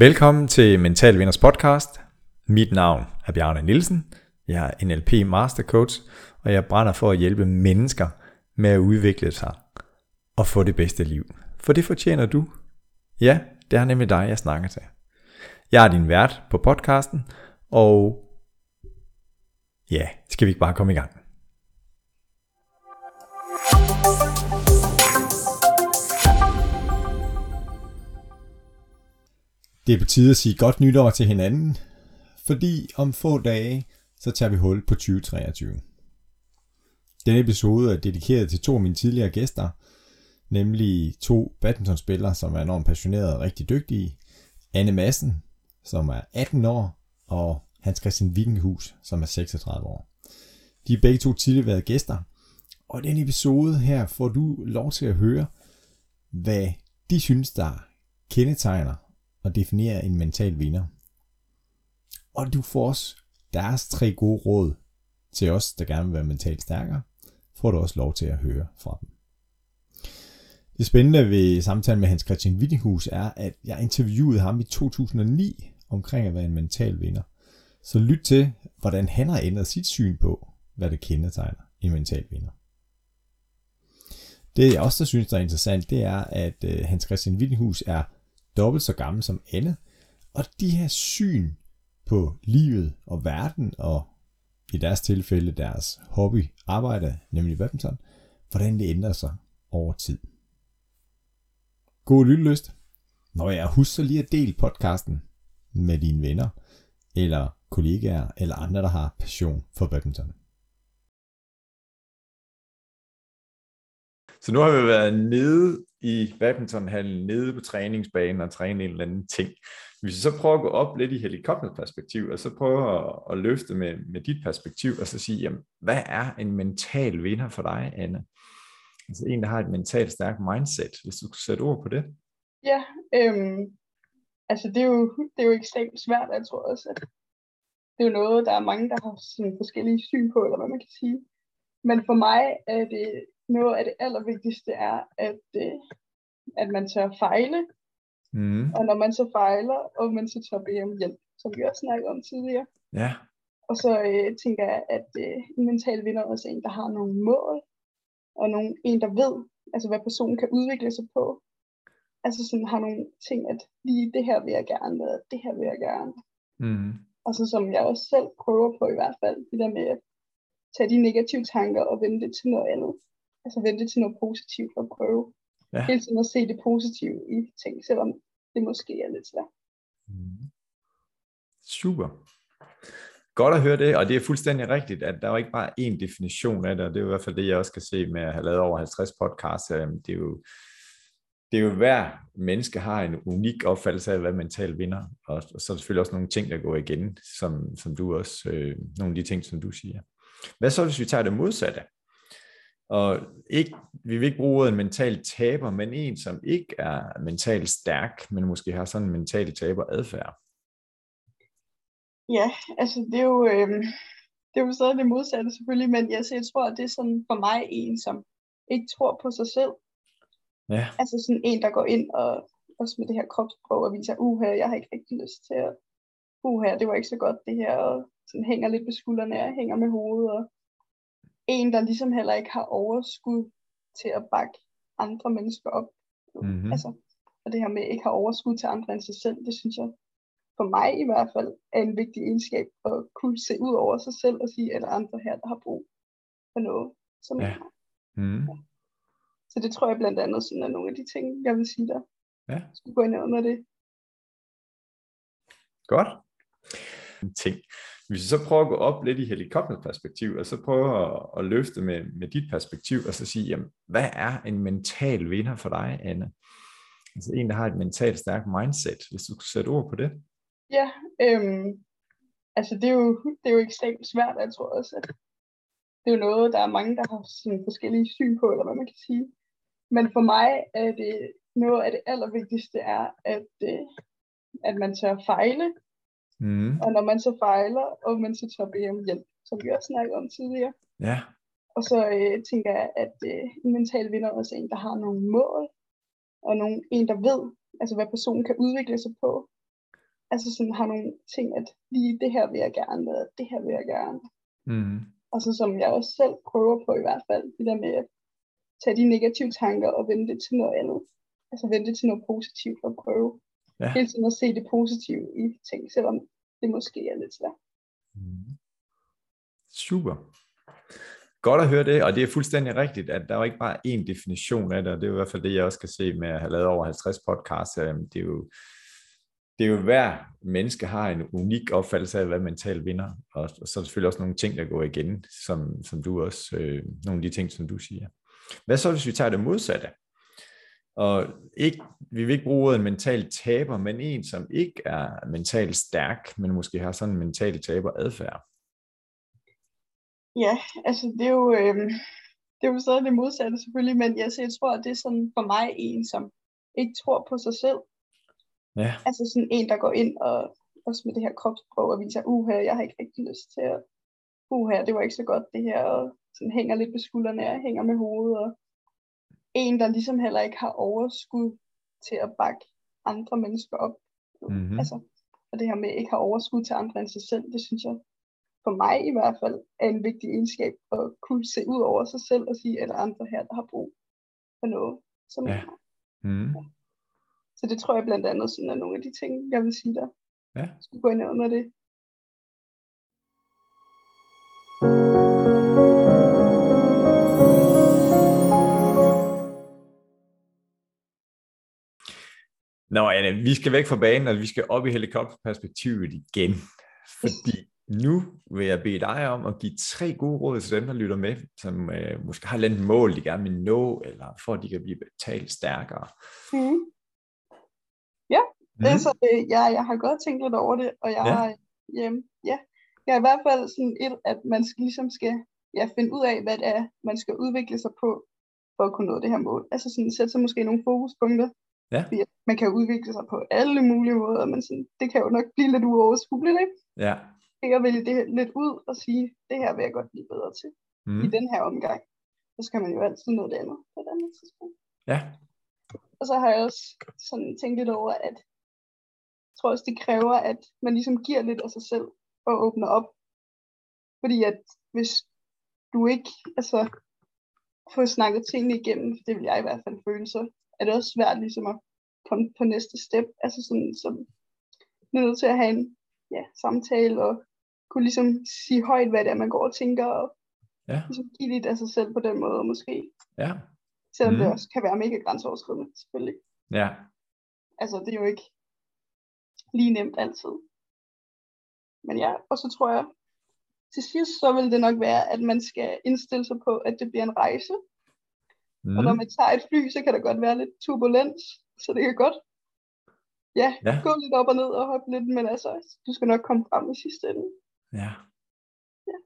Velkommen til Mental Vinders podcast. Mit navn er Bjarne Nielsen. Jeg er NLP Master Coach, og jeg brænder for at hjælpe mennesker med at udvikle sig og få det bedste liv. For det fortjener du. Ja, det er nemlig dig, jeg snakker til. Jeg er din vært på podcasten, og ja, skal vi ikke bare komme i gang? Det er på tide at sige godt nytår til hinanden, fordi om få dage, så tager vi hul på 2023. Denne episode er dedikeret til to af mine tidligere gæster, nemlig to badmintonspillere, som er enormt passionerede og rigtig dygtige. Anne Madsen, som er 18 år, og Hans Christian Wittenhus, som er 36 år. De er begge to tidligere været gæster, og i denne episode her får du lov til at høre, hvad de synes, der kendetegner og definerer en mental vinder. Og du får også deres tre gode råd til os, der gerne vil være mentalt stærkere, får du også lov til at høre fra dem. Det spændende ved samtalen med Hans Christian Wittinghus er, at jeg interviewede ham i 2009 omkring at være en mental vinder. Så lyt til, hvordan han har ændret sit syn på, hvad det kendetegner en mental vinder. Det jeg også der synes, der er interessant, det er, at øh, Hans Christian Wittinghus er dobbelt så gammel som Anne. Og de her syn på livet og verden, og i deres tilfælde deres hobby, arbejde, nemlig badminton, hvordan det ændrer sig over tid. God lyttelyst. Når jeg husk så lige at dele podcasten med dine venner, eller kollegaer, eller andre, der har passion for badminton. Så nu har vi været nede i badmintonhallen, nede på træningsbanen og træne en eller anden ting. Hvis vi så prøver at gå op lidt i helikopterperspektiv, og så prøver at, at løfte med, med dit perspektiv, og så sige, jamen, hvad er en mental vinder for dig, Anne? Altså en, der har et mentalt stærkt mindset, hvis du kunne sætte ord på det. Ja, øhm, altså det er, jo, det er jo ekstremt svært, jeg tror også, at det er jo noget, der er mange, der har sådan forskellige syn på, eller hvad man kan sige. Men for mig er det noget af det allervigtigste er, at, øh, at man tør fejle. Mm. Og når man så fejler, og man så tør bede om hjælp, som vi også snakkede om tidligere. Ja. Og så øh, tænker jeg, at øh, en mental vinder er også en, der har nogle mål, og nogle, en, der ved, altså hvad personen kan udvikle sig på. Altså sådan har nogle ting, at lige det her vil jeg gerne, og det her vil jeg gerne. Mm. Og så som jeg også selv prøver på i hvert fald, det der med at tage de negative tanker og vende det til noget andet altså vente til noget positivt og prøve ja. hele tiden at se det positive i ting, selvom det måske er lidt svært. Mm. Super. Godt at høre det, og det er fuldstændig rigtigt, at der er jo ikke bare én definition af det, og det er i hvert fald det, jeg også kan se med at have lavet over 50 podcasts. Det er jo, det er jo hver menneske har en unik opfattelse af, hvad mental vinder, og, så er der selvfølgelig også nogle ting, der går igen, som, som du også, øh, nogle af de ting, som du siger. Hvad så, hvis vi tager det modsatte? Og ikke, vi vil ikke bruge en mental taber, men en, som ikke er mentalt stærk, men måske har sådan en mental taber adfærd. Ja, altså det er jo, øh, det er jo stadig det modsatte selvfølgelig, men jeg, jeg tror, at det er sådan for mig en, som ikke tror på sig selv. Ja. Altså sådan en, der går ind og også med det her kropsprog og viser, uha, jeg har ikke rigtig lyst til at, uha, det var ikke så godt det her, og sådan hænger lidt på skuldrene og hænger med hovedet og en, der ligesom heller ikke har overskud til at bakke andre mennesker op. Mm-hmm. Altså, og det her med ikke har overskud til andre end sig selv, det synes jeg for mig i hvert fald er en vigtig egenskab at kunne se ud over sig selv og sige, at der er andre her, der har brug for noget, som ja. jeg har. Mm. Ja. Så det tror jeg blandt andet sådan er nogle af de ting, jeg vil sige der. Ja. Skulle gå ind under det. Godt. Ting. Hvis vi så prøver at gå op lidt i helikopterperspektiv, og så prøver at, at løfte med, med dit perspektiv, og så sige, jamen, hvad er en mental vinder for dig, Anne? Altså en, der har et mentalt stærkt mindset, hvis du kunne sætte ord på det. Ja, øhm, altså det er, jo, det er jo ekstremt svært, jeg tror også, at det er jo noget, der er mange, der har sådan forskellige syn på, eller hvad man kan sige. Men for mig er det noget af det allervigtigste er, at, øh, at man tør fejle, Mm. Og når man så fejler, og man så bede om hjælp, som vi også snakkede om tidligere. Ja. Og så øh, tænker jeg, at øh, en mental vinder også er en, der har nogle mål, og nogle, en, der ved, altså hvad personen kan udvikle sig på. altså sådan har nogle ting, at lige det her vil jeg gerne, og det her vil jeg gerne. Mm. Og så som jeg også selv prøver på i hvert fald, det der med at tage de negative tanker og vende det til noget andet. Altså vende det til noget positivt og prøve ja. hele tiden at se det positive i ting, selvom det måske er lidt svært. Mm. Super. Godt at høre det, og det er fuldstændig rigtigt, at der er jo ikke bare én definition af det, og det er i hvert fald det, jeg også kan se med at have lavet over 50 podcasts. Øhm, det er jo, det er jo hver menneske har en unik opfattelse af, hvad mental vinder, og, og så er der selvfølgelig også nogle ting, der går igen, som, som du også, øh, nogle af de ting, som du siger. Hvad så, hvis vi tager det modsatte? Og ikke, vi vil ikke bruge ordet en mental taber, men en, som ikke er mentalt stærk, men måske har sådan en mental taber adfærd. Ja, altså det er jo, øh, det er jo stadig det modsatte selvfølgelig, men jeg, så jeg tror, at det er sådan for mig en, som ikke tror på sig selv. Ja. Altså sådan en, der går ind og også med det her kropsprog og viser, uha, jeg har ikke rigtig lyst til at, uha, det var ikke så godt det her, og sådan hænger lidt på skuldrene og hænger med hovedet, og en, der ligesom heller ikke har overskud til at bakke andre mennesker op. Mm-hmm. Altså, og det her med ikke har overskud til andre end sig selv, det synes jeg for mig i hvert fald er en vigtig egenskab at kunne se ud over sig selv og sige, at der er andre her, der har brug for noget, som ja. jeg har. Mm. Ja. Så det tror jeg blandt andet sådan er nogle af de ting, jeg vil sige der. Ja. Skulle gå ind under det. Nå, Anne, vi skal væk fra banen, og vi skal op i helikopterperspektivet igen. Fordi nu vil jeg bede dig om at give tre gode råd til dem, der lytter med, som øh, måske har et mål, de gerne vil nå, eller for at de kan blive betalt stærkere. Mm. Ja, mm. altså, øh, ja, jeg har godt tænkt lidt over det, og jeg ja. har, øh, ja, jeg har i hvert fald sådan et, at man skal, ligesom skal ja, finde ud af, hvad det er, man skal udvikle sig på, for at kunne nå det her mål. Altså sådan, sætte sig måske nogle fokuspunkter. Ja. Fordi man kan udvikle sig på alle mulige måder, men sådan, det kan jo nok blive lidt uoverskueligt, ikke? Ja. Jeg vælge det lidt ud og sige, det her vil jeg godt blive bedre til mm. i den her omgang. Så kan man jo altid nå det andet på et andet tidspunkt. Ja. Og så har jeg også sådan tænkt lidt over, at jeg tror også, det kræver, at man ligesom giver lidt af sig selv og åbner op. Fordi at hvis du ikke altså, får snakket tingene igennem, det vil jeg i hvert fald føle, så er det også svært ligesom at komme på næste step. Altså sådan, så er nødt til at have en ja, samtale og kunne ligesom sige højt, hvad det er, man går og tænker, og ja. ligesom give lidt af sig selv på den måde, måske. Ja. Selvom mm. det også kan være mega grænseoverskridende, selvfølgelig. Ja. Altså, det er jo ikke lige nemt altid. Men ja, og så tror jeg, til sidst så vil det nok være, at man skal indstille sig på, at det bliver en rejse. Mm. Og når man tager et fly, så kan der godt være lidt turbulens, så det kan godt ja, ja, gå lidt op og ned og hoppe lidt, men altså, du skal nok komme frem i sidste ende. Ja. ja.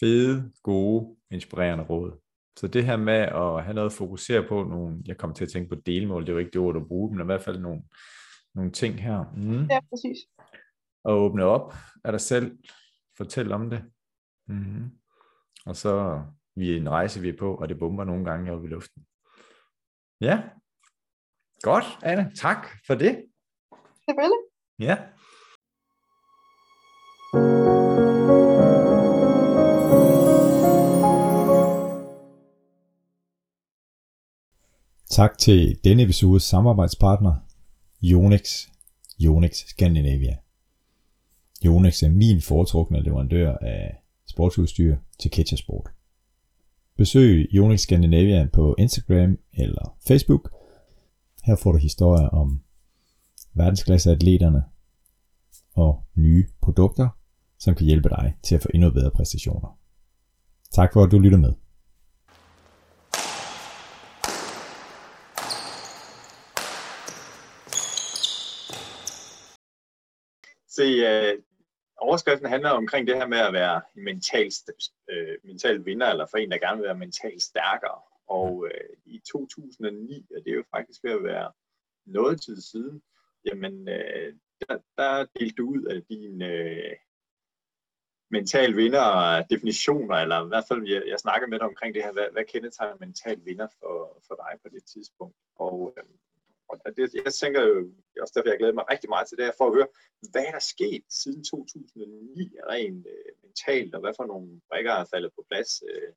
Fede, gode, inspirerende råd. Så det her med at have noget at fokusere på, nogle, jeg kommer til at tænke på delmål, det er jo ikke det ord, du bruger, men i hvert fald nogle, nogle ting her. Mm. Ja, præcis. Og åbne op af dig selv, fortæl om det. Mm-hmm. Og så vi er en rejse, vi er på, og det bomber nogle gange op i luften. Ja, godt, Anne. Tak for det. Selvfølgelig. Ja. Tak til denne episodes samarbejdspartner, Yonex, Yonex Scandinavia. Yonex er min foretrukne leverandør af sportsudstyr til Ketchersport. Besøg Yonex Scandinavia på Instagram eller Facebook. Her får du historier om verdensklasseatleterne og nye produkter, som kan hjælpe dig til at få endnu bedre præstationer. Tak for at du lytter med. Se, øh, overskriften handler omkring det her med at være mental, uh, mental vinder, eller for en, der gerne vil være mentalt stærkere. Og uh, i 2009, og det er jo faktisk ved at være noget tid siden, jamen uh, der, der delte du ud af din uh, mental vinder definitioner, eller i hvert fald, jeg, jeg snakkede med dig omkring det her, hvad, hvad kendetegner mental vinder for, for dig på det tidspunkt. Og, uh, og det, jeg tænker jo, også derfor jeg glæder mig rigtig meget til det her, for at høre, hvad er der sket siden 2009 rent øh, mentalt, og hvad for nogle brækker er faldet på plads øh,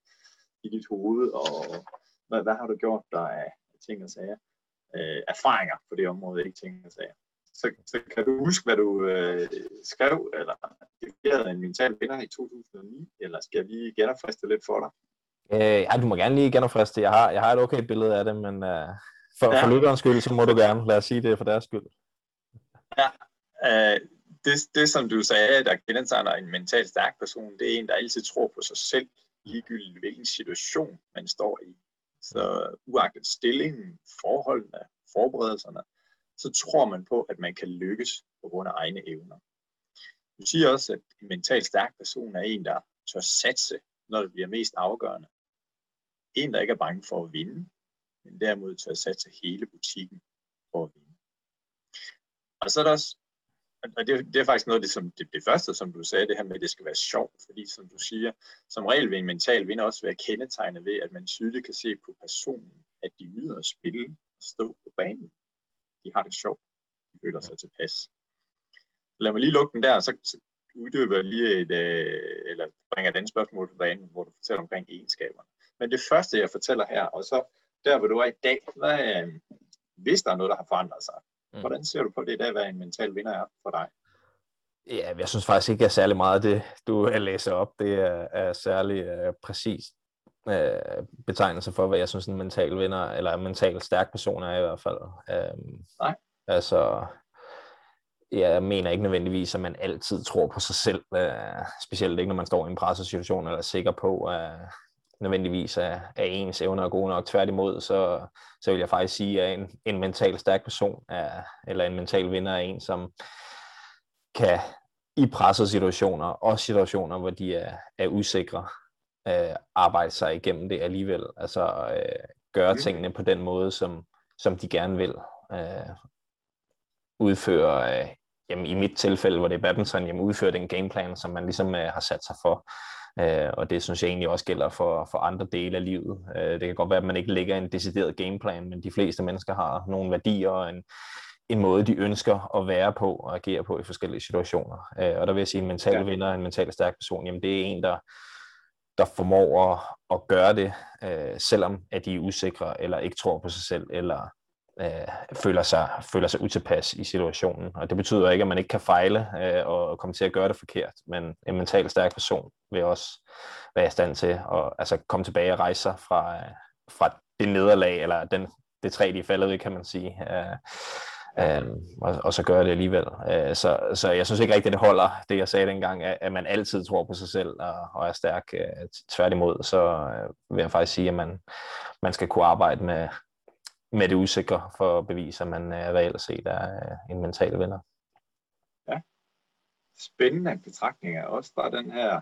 i dit hoved, og hvad, hvad har du gjort der af ting og sager? Øh, erfaringer på det område, ikke ting og sager. Så, så kan du huske, hvad du øh, skrev, eller definerede en mental vinder i 2009, eller skal jeg lige genopfriste lidt for dig? Øh, ja, du må gerne lige genopfriste. Jeg har, jeg har et okay billede af det, men øh, for, ja. for lytterens skyld, så må du gerne. Lad os sige det for deres skyld. Ja, øh, det, det som du sagde, der kendetegner en mentalt stærk person, det er en, der altid tror på sig selv, ligegyldigt hvilken situation man står i. Så uagtet stillingen, forholdene, forberedelserne, så tror man på, at man kan lykkes på grund af egne evner. Du siger også, at en mentalt stærk person er en, der tør satse, når det bliver mest afgørende. En, der ikke er bange for at vinde, men derimod tør satse hele butikken for at vinde. Og så er der også, og det, det er faktisk noget af det, som, det, det første, som du sagde, det her med, at det skal være sjovt, fordi som du siger, som regel vil en mental vinder også være kendetegnet ved, at man tydeligt kan se på personen, at de nyder at spille og stå på banen. De har det sjovt. De føler sig tilpas. Lad mig lige lukke den der, så, så uddyber lige et, øh, eller bringer et andet spørgsmål på banen, hvor du fortæller omkring egenskaberne. Men det første, jeg fortæller her, og så der, hvor du er i dag, hvad, øh, hvis der er noget, der har forandret sig, mm. hvordan ser du på det i dag, hvad en mental vinder er for dig? Ja, jeg synes faktisk ikke, at særlig meget af det, du læser op, det er, er særlig uh, præcis uh, betegnelse for, hvad jeg synes en mental vinder, eller en mental stærk person er i hvert fald. Uh, Nej. Altså, jeg mener ikke nødvendigvis, at man altid tror på sig selv, uh, specielt ikke når man står i en pressesituation eller er sikker på, at nødvendigvis er, er ens evner er gode nok. Tværtimod, så, så vil jeg faktisk sige, at en, en mental stærk person, er, eller en mental vinder, er en, som kan i pressede situationer, også situationer, hvor de er, er usikre, øh, arbejde sig igennem det alligevel. Altså øh, gøre mm. tingene på den måde, som, som de gerne vil. Øh, udføre, øh, jamen i mit tilfælde, hvor det er badminton, jamen udføre den gameplan, som man ligesom øh, har sat sig for. Øh, og det synes jeg egentlig også gælder for, for andre dele af livet. Øh, det kan godt være, at man ikke lægger en decideret gameplan, men de fleste mennesker har nogle værdier og en, en måde, de ønsker at være på og agere på i forskellige situationer. Øh, og der vil jeg sige, at en mental ja. vinder, en mentalt stærk person, jamen det er en, der, der formår at, at gøre det, øh, selvom at de er usikre, eller ikke tror på sig selv, eller øh, føler, sig, føler sig utilpas i situationen. Og det betyder ikke, at man ikke kan fejle øh, og komme til at gøre det forkert, men en mentalt stærk person vil også være i stand til at altså, komme tilbage og rejse sig fra, øh, fra det nederlag, eller den, det træ, de er faldet ved, kan man sige. Øh, øh, og, og så gør det alligevel. Øh, så, så jeg synes ikke rigtigt, at det holder, det jeg sagde dengang, at, at man altid tror på sig selv og, og er stærk. Øh, tværtimod, så øh, vil jeg faktisk sige, at man, man skal kunne arbejde med, med det usikre for at bevise, at man er reelt set er øh, en mental vinder. Ja, spændende betragtninger. Også bare den her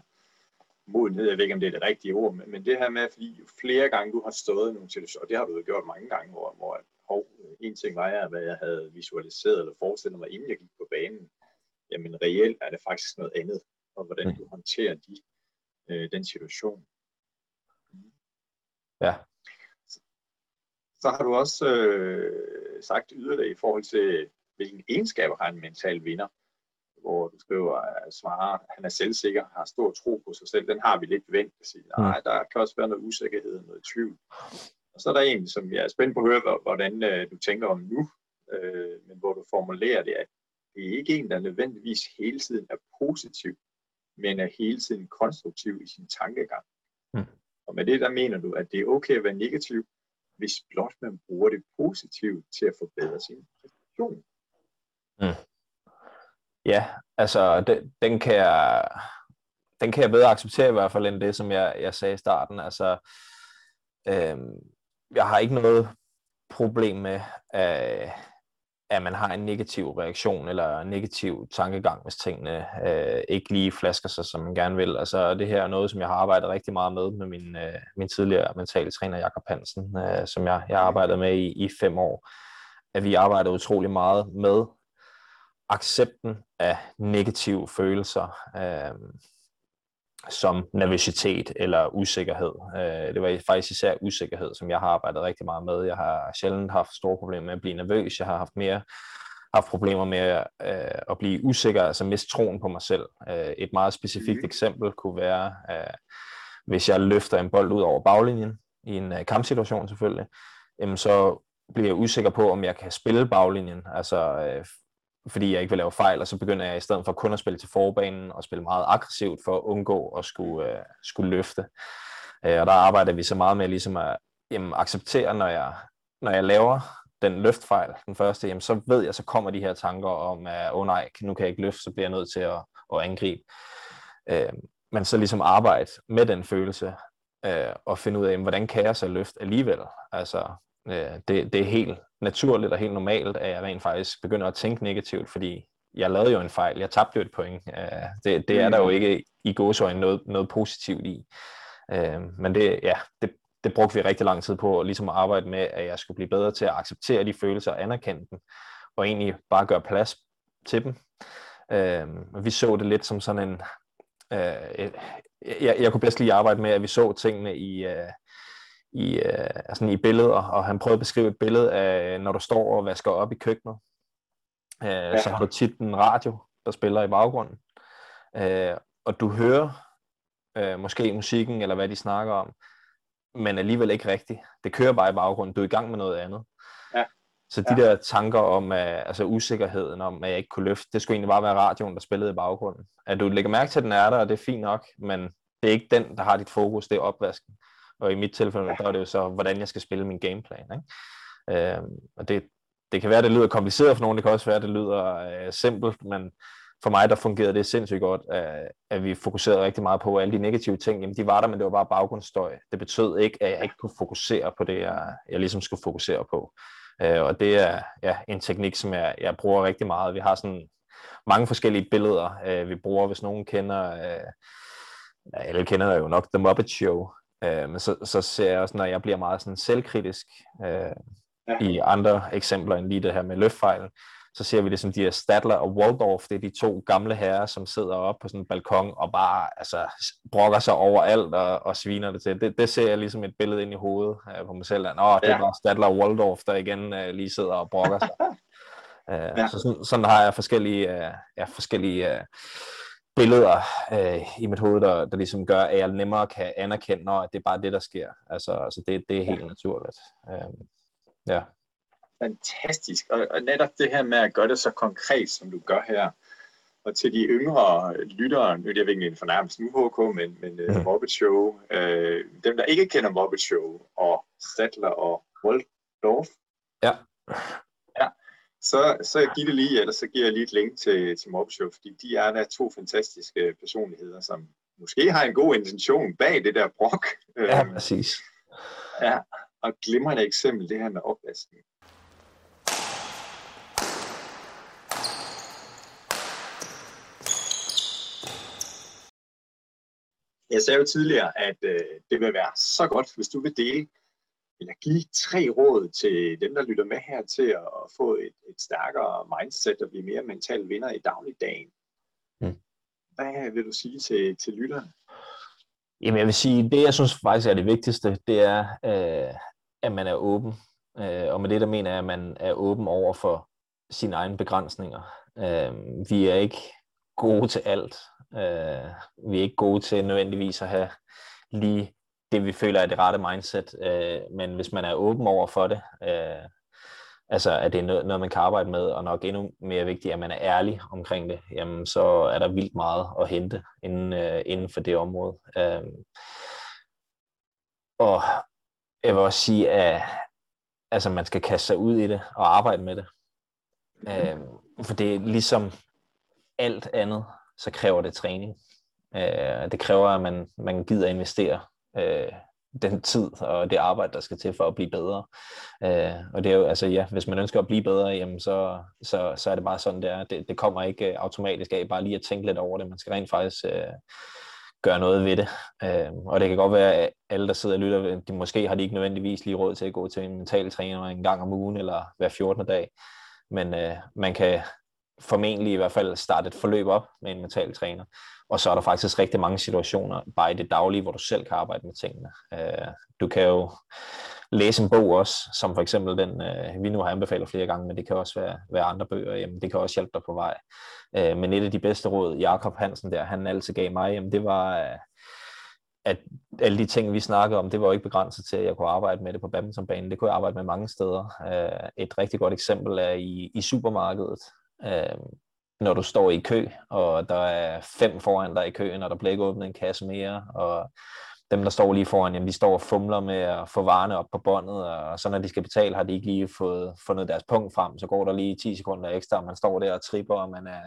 modenhed, jeg ved ikke, om det er det rigtige ord, men, men det her med, fordi flere gange du har stået i nogle situationer, og det har du jo gjort mange gange, hvor, hvor hov, en ting var jeg, hvad jeg havde visualiseret eller forestillet mig, inden jeg gik på banen. Jamen reelt er det faktisk noget andet, og hvordan mm. du håndterer de, øh, den situation. Ja, så har du også øh, sagt yderligere i forhold til, hvilke egenskaber har en mental vinder, hvor du skriver at svare, han er selvsikker, har stor tro på sig selv. Den har vi lidt vendt at sige, nej, der kan også være noget usikkerhed, noget tvivl. Og så er der en, som jeg er spændt på at høre, hvordan øh, du tænker om nu, øh, men hvor du formulerer det, at det er ikke en, der nødvendigvis hele tiden er positiv, men er hele tiden konstruktiv i sin tankegang. Mm. Og med det, der mener du, at det er okay at være negativ, hvis blot man bruger det positivt til at forbedre sin præstation. Mm. Ja, altså den, den kan jeg den kan jeg bedre acceptere i hvert fald end det, som jeg, jeg sagde i starten. Altså, øhm, jeg har ikke noget problem med, øh, at man har en negativ reaktion eller en negativ tankegang, hvis tingene øh, ikke lige flasker sig, som man gerne vil. Altså det her er noget, som jeg har arbejdet rigtig meget med med min, øh, min tidligere mentale træner, Jakob Hansen, øh, som jeg, jeg har arbejdet med i, i fem år. At vi arbejder utrolig meget med accepten af negative følelser. Øh, som nervøsitet eller usikkerhed. Øh, det var faktisk især usikkerhed, som jeg har arbejdet rigtig meget med. Jeg har sjældent haft store problemer med at blive nervøs. Jeg har haft mere haft problemer med øh, at blive usikker, altså miste troen på mig selv. Øh, et meget specifikt mm. eksempel kunne være, øh, hvis jeg løfter en bold ud over baglinjen, i en øh, kampsituation selvfølgelig, jamen så bliver jeg usikker på, om jeg kan spille baglinjen, altså øh, fordi jeg ikke vil lave fejl, og så begynder jeg i stedet for kun at spille til forbanen og spille meget aggressivt for at undgå at skulle, øh, skulle løfte. Øh, og der arbejder vi så meget med ligesom at jamen, acceptere, når jeg, når jeg laver den løftfejl, den første, jamen, så ved jeg, så kommer de her tanker om, at oh, nej, nu kan jeg ikke løfte, så bliver jeg nødt til at, at angribe. Øh, men så ligesom arbejde med den følelse, øh, og finde ud af, jamen, hvordan kan jeg så løfte alligevel? Altså, øh, det, det er helt naturligt og helt normalt, at jeg rent faktisk begynder at tænke negativt, fordi jeg lavede jo en fejl, jeg tabte jo et point. Øh, det, det er der jo mm. ikke i gåsøjne noget, noget positivt i. Øh, men det, ja, det, det brugte vi rigtig lang tid på, ligesom at arbejde med, at jeg skulle blive bedre til at acceptere de følelser og anerkende dem, og egentlig bare gøre plads til dem. Øh, vi så det lidt som sådan en... Øh, jeg, jeg kunne bedst lige arbejde med, at vi så tingene i, øh, i, øh, altså i billeder, og han prøvede at beskrive et billede af, når du står og vasker op i køkkenet, øh, ja. så har du tit en radio, der spiller i baggrunden, øh, og du hører øh, måske musikken, eller hvad de snakker om, men alligevel ikke rigtigt. Det kører bare i baggrunden, du er i gang med noget andet. Ja. Så de ja. der tanker om, uh, altså usikkerheden om, at jeg ikke kunne løfte, det skulle egentlig bare være radioen, der spillede i baggrunden. At du lægger mærke til, at den er der, og det er fint nok, men det er ikke den, der har dit fokus, det er opvasken. Og i mit tilfælde, der er det jo så, hvordan jeg skal spille min gameplan. Ikke? Øh, og det, det kan være, det lyder kompliceret for nogen, det kan også være, det lyder øh, simpelt, men for mig, der fungerede det sindssygt godt, at, at vi fokuserede rigtig meget på alle de negative ting. Jamen, de var der, men det var bare baggrundsstøj. Det betød ikke, at jeg ikke kunne fokusere på det, jeg, jeg ligesom skulle fokusere på. Øh, og det er ja, en teknik, som jeg, jeg bruger rigtig meget. Vi har sådan mange forskellige billeder, øh, vi bruger, hvis nogen kender... Øh, alle kender jo nok The Muppet Show, Øh, men så, så ser jeg også, når jeg bliver meget sådan selvkritisk øh, ja. i andre eksempler end lige det her med løftfejlen, så ser vi det som de her Stadler og Waldorf, det er de to gamle herrer, som sidder op på sådan en balkon og bare altså, brokker sig over alt og, og sviner det til. Det, det ser jeg ligesom et billede ind i hovedet øh, på mig selv. Nå, det er bare Stadler og Waldorf, der igen øh, lige sidder og brokker sig. øh, ja. Så sådan, sådan har jeg forskellige, øh, ja, forskellige øh, billeder øh, i mit hoved, der, der ligesom gør, at jeg nemmere kan anerkende, når det er bare det, der sker. Altså, altså det, det er helt ja. naturligt. Øh, ja. Fantastisk. Og, og netop det her med at gøre det så konkret, som du gør her, og til de yngre lyttere, nu er det ikke en fornærmelse nu, HK, men, men uh, Muppet Show, øh, dem der ikke kender Muppet Show, og Statler og Waldorf, ja så, så giv det lige, eller så giver jeg lige et link til, til Mobshow, fordi de er der to fantastiske personligheder, som måske har en god intention bag det der brok. Ja, øhm, præcis. Ja, og glimrende eksempel, det her med opvasken. Jeg sagde jo tidligere, at øh, det vil være så godt, hvis du vil dele eller give tre råd til dem, der lytter med her til at få et, et stærkere mindset og blive mere mental vinder i dagligdagen. Mm. Hvad vil du sige til, til lytterne? Jamen jeg vil sige, det jeg synes faktisk er det vigtigste, det er, øh, at man er åben. Øh, og med det der mener jeg, at man er åben over for sine egne begrænsninger. Øh, vi er ikke gode til alt. Øh, vi er ikke gode til nødvendigvis at have lige det, vi føler er det rette mindset. Øh, men hvis man er åben over for det, øh, altså at det er noget, noget, man kan arbejde med, og nok endnu mere vigtigt, at man er ærlig omkring det, jamen så er der vildt meget at hente inden, øh, inden for det område. Øh, og jeg vil også sige, at altså, man skal kaste sig ud i det og arbejde med det. Øh, for det er ligesom alt andet, så kræver det træning. Øh, det kræver, at man, man gider investere øh, den tid og det arbejde, der skal til for at blive bedre. Øh, og det er jo, altså ja, hvis man ønsker at blive bedre, jamen så, så, så er det bare sådan, det er. Det, det kommer ikke øh, automatisk af bare lige at tænke lidt over det. Man skal rent faktisk øh, gøre noget ved det. Øh, og det kan godt være, at alle, der sidder og lytter, de måske har de ikke nødvendigvis lige råd til at gå til en mental træner en gang om ugen eller hver 14. dag. Men øh, man kan formentlig i hvert fald starte et forløb op med en mental træner. Og så er der faktisk rigtig mange situationer, bare i det daglige, hvor du selv kan arbejde med tingene. Øh, du kan jo læse en bog også, som for eksempel den, øh, vi nu har anbefalet flere gange, men det kan også være, være andre bøger, jamen det kan også hjælpe dig på vej. Øh, men et af de bedste råd, Jakob Hansen der, han altid gav mig, jamen det var, øh, at alle de ting, vi snakkede om, det var jo ikke begrænset til, at jeg kunne arbejde med det på badmintonbanen. Det kunne jeg arbejde med mange steder. Øh, et rigtig godt eksempel er i, i supermarkedet. Øh, når du står i kø, og der er fem foran dig i køen, og der bliver ikke åbnet en kasse mere, og dem, der står lige foran, jamen, de står og fumler med at få varerne op på båndet, og så når de skal betale, har de ikke lige fået fundet deres punkt frem, så går der lige 10 sekunder ekstra, og man står der og tripper, og man er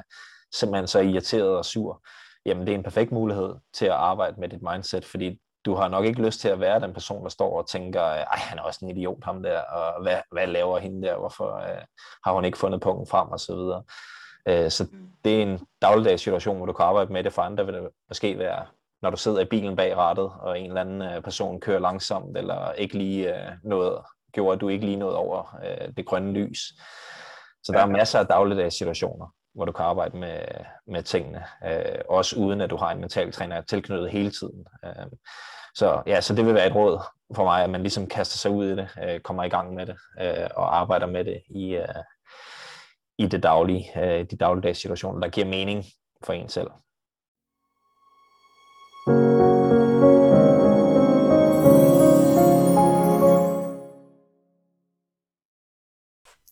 simpelthen så irriteret og sur. Jamen, det er en perfekt mulighed til at arbejde med dit mindset, fordi du har nok ikke lyst til at være den person, der står og tænker, ej, han er også en idiot, ham der, og hvad, hvad laver hende der, hvorfor øh, har hun ikke fundet punkten frem, og så videre. Øh, så mm. det er en dagligdags situation, hvor du kan arbejde med det. For andre vil det måske være, når du sidder i bilen bag rattet, og en eller anden øh, person kører langsomt, eller ikke lige øh, noget, gjorde, at du ikke lige nåede over det grønne lys. Så der er masser af dagligdags situationer, hvor du kan arbejde med, med tingene, øh, også uden at du har en mental træner tilknyttet hele tiden. Øh, så ja, så det vil være et råd for mig, at man ligesom kaster sig ud i det, øh, kommer i gang med det, og arbejder med det i, i det daglige, øh, de dagligdags situationer, der giver mening for en selv.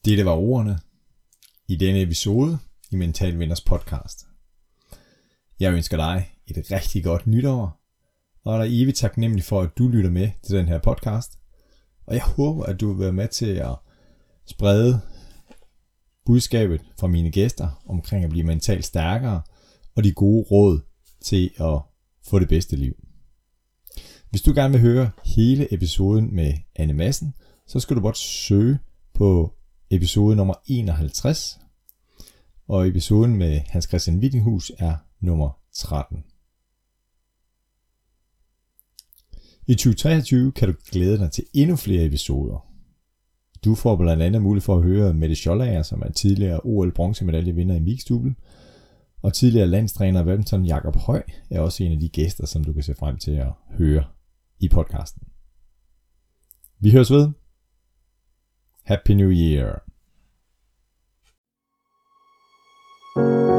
Det var ordene i denne episode i Mental Vinders podcast. Jeg ønsker dig et rigtig godt nytår, og er der evigt taknemmelig for, at du lytter med til den her podcast. Og jeg håber, at du vil være med til at sprede budskabet fra mine gæster omkring at blive mentalt stærkere og de gode råd til at få det bedste liv. Hvis du gerne vil høre hele episoden med Anne Madsen, så skal du blot søge på episode nummer 51, og episoden med Hans Christian Wittinghus er nummer 13. I 2023 kan du glæde dig til endnu flere episoder. Du får blandt andet mulighed for at høre Mette Schollager, som er tidligere OL bronzemedaljevinder i mixdouble, og tidligere landstræner i badminton Jakob Høj er også en af de gæster, som du kan se frem til at høre i podcasten. Vi høres ved. Happy New Year. Thank you.